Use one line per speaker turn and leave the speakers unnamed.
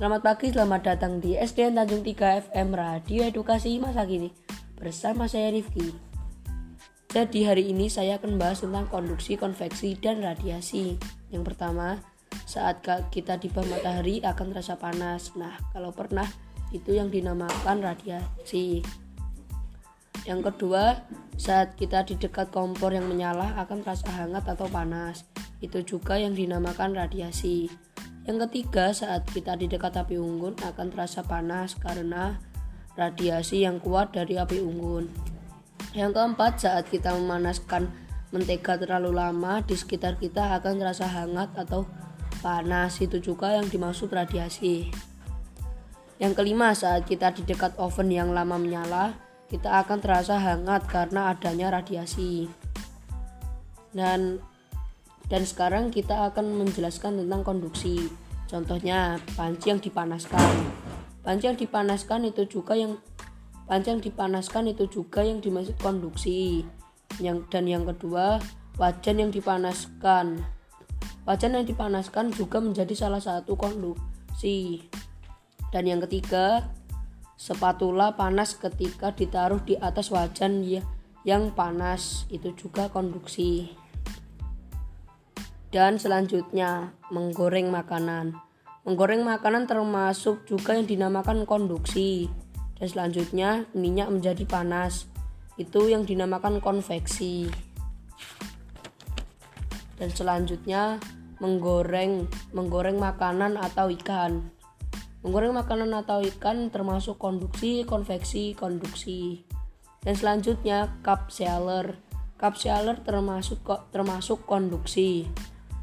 Selamat pagi, selamat datang di SDN Tanjung 3 FM Radio Edukasi Masa Kini. Bersama saya Rifki. Jadi hari ini saya akan bahas tentang konduksi, konveksi, dan radiasi. Yang pertama, saat kita di bawah matahari akan terasa panas. Nah, kalau pernah, itu yang dinamakan radiasi. Yang kedua, saat kita di dekat kompor yang menyala akan terasa hangat atau panas. Itu juga yang dinamakan radiasi yang ketiga, saat kita di dekat api unggun akan terasa panas karena radiasi yang kuat dari api unggun. Yang keempat, saat kita memanaskan mentega terlalu lama di sekitar kita akan terasa hangat atau panas. Itu juga yang dimaksud radiasi. Yang kelima, saat kita di dekat oven yang lama menyala, kita akan terasa hangat karena adanya radiasi. Dan dan sekarang kita akan menjelaskan tentang konduksi. Contohnya, panci yang dipanaskan. Panci yang dipanaskan itu juga yang panci yang dipanaskan itu juga yang dimaksud konduksi. Yang dan yang kedua, wajan yang dipanaskan. Wajan yang dipanaskan juga menjadi salah satu konduksi. Dan yang ketiga, spatula panas ketika ditaruh di atas wajan ya, yang panas itu juga konduksi. Dan selanjutnya, menggoreng makanan. Menggoreng makanan termasuk juga yang dinamakan konduksi. Dan selanjutnya, minyak menjadi panas. Itu yang dinamakan konveksi. Dan selanjutnya, menggoreng menggoreng makanan atau ikan. Menggoreng makanan atau ikan termasuk konduksi, konveksi, konduksi. Dan selanjutnya, cup sealer. Cup sealer termasuk termasuk konduksi.